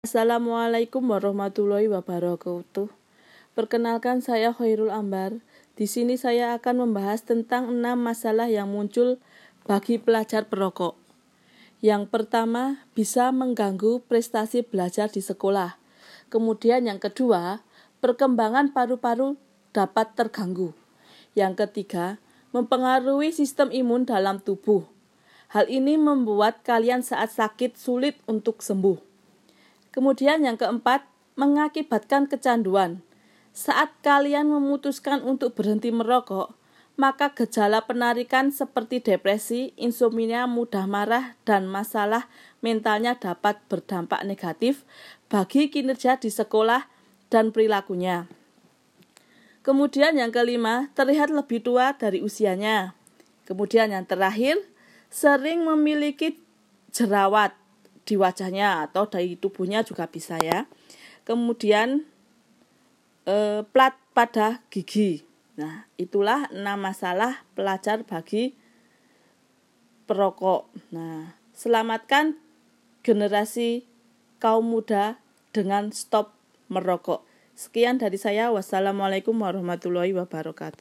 Assalamualaikum warahmatullahi wabarakatuh. Perkenalkan saya Khairul Ambar. Di sini saya akan membahas tentang enam masalah yang muncul bagi pelajar perokok. Yang pertama, bisa mengganggu prestasi belajar di sekolah. Kemudian yang kedua, perkembangan paru-paru dapat terganggu. Yang ketiga, mempengaruhi sistem imun dalam tubuh. Hal ini membuat kalian saat sakit sulit untuk sembuh. Kemudian yang keempat, mengakibatkan kecanduan. Saat kalian memutuskan untuk berhenti merokok, maka gejala penarikan seperti depresi, insomnia, mudah marah, dan masalah mentalnya dapat berdampak negatif bagi kinerja di sekolah dan perilakunya. Kemudian yang kelima, terlihat lebih tua dari usianya. Kemudian yang terakhir, sering memiliki jerawat di wajahnya atau dari tubuhnya juga bisa ya. Kemudian e, plat pada gigi. Nah, itulah enam masalah pelajar bagi perokok. Nah, selamatkan generasi kaum muda dengan stop merokok. Sekian dari saya. Wassalamualaikum warahmatullahi wabarakatuh.